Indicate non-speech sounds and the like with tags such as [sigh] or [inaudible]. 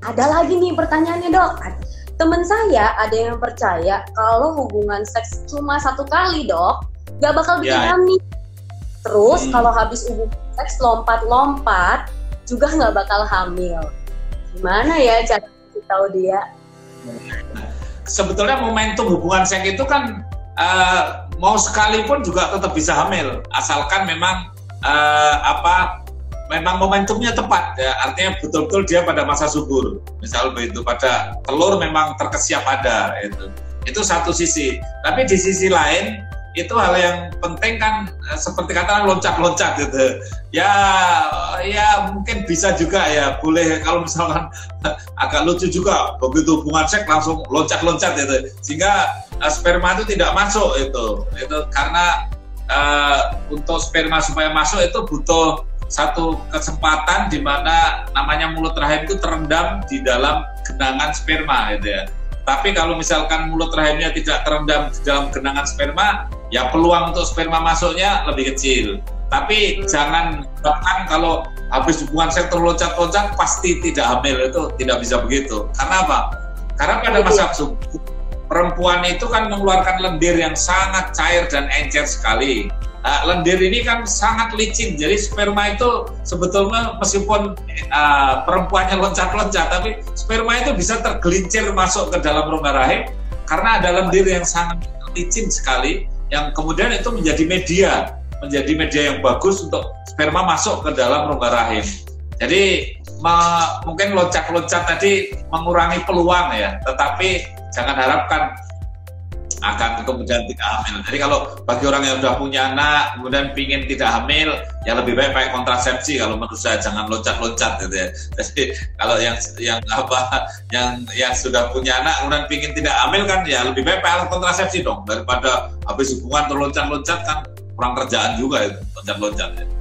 ada lagi nih pertanyaannya dok. Temen saya ada yang percaya kalau hubungan seks cuma satu kali dok, gak bakal bikin Ya. hamil. Terus Hmm. kalau habis hubungan seks lompat-lompat juga nggak bakal hamil. Gimana ya cara tahu dia? sebetulnya momentum hubungan seks itu kan eh, mau sekalipun juga tetap bisa hamil asalkan memang eh, apa memang momentumnya tepat ya. Artinya betul-betul dia pada masa subur. Misal begitu pada telur memang terkesiap ada itu itu satu sisi. Tapi di sisi lain itu hal yang penting kan eh, seperti kata loncat-loncat gitu. Ya ya mungkin bisa juga ya. Boleh kalau misalkan [laughs] agak lucu juga begitu hubungan seks langsung loncat-loncat itu sehingga uh, sperma itu tidak masuk itu itu karena uh, untuk sperma supaya masuk itu butuh satu kesempatan di mana namanya mulut rahim itu terendam di dalam genangan sperma gitu ya. Tapi kalau misalkan mulut rahimnya tidak terendam di dalam genangan sperma ya peluang untuk sperma masuknya lebih kecil. Tapi Hmm. jangan bahkan kalau habis hubungan seks terloncat-loncat pasti tidak hamil. Itu tidak bisa begitu. Karena apa? Karena pada masa subur perempuan itu kan mengeluarkan lendir yang sangat cair dan encer sekali Nah, lendir ini kan sangat licin jadi sperma itu sebetulnya meskipun uh, perempuannya loncat-loncat tapi sperma itu bisa tergelincir masuk ke dalam rongga rahim karena ada lendir yang sangat licin sekali yang kemudian itu menjadi media menjadi media yang bagus untuk sperma masuk ke dalam rongga rahim. Jadi mungkin loncat-loncat tadi mengurangi peluang ya, tetapi jangan harapkan akan kemudian tidak hamil. Jadi kalau bagi orang yang sudah punya anak, kemudian pingin tidak hamil, ya lebih baik pakai kontrasepsi. Kalau menurut saya jangan loncat-loncat gitu ya. Jadi kalau yang yang apa yang yang sudah punya anak kemudian pingin tidak hamil kan ya lebih baik pakai kontrasepsi dong daripada habis hubungan terloncat-loncat kan kurang kerjaan juga itu loncat-loncat. Ya.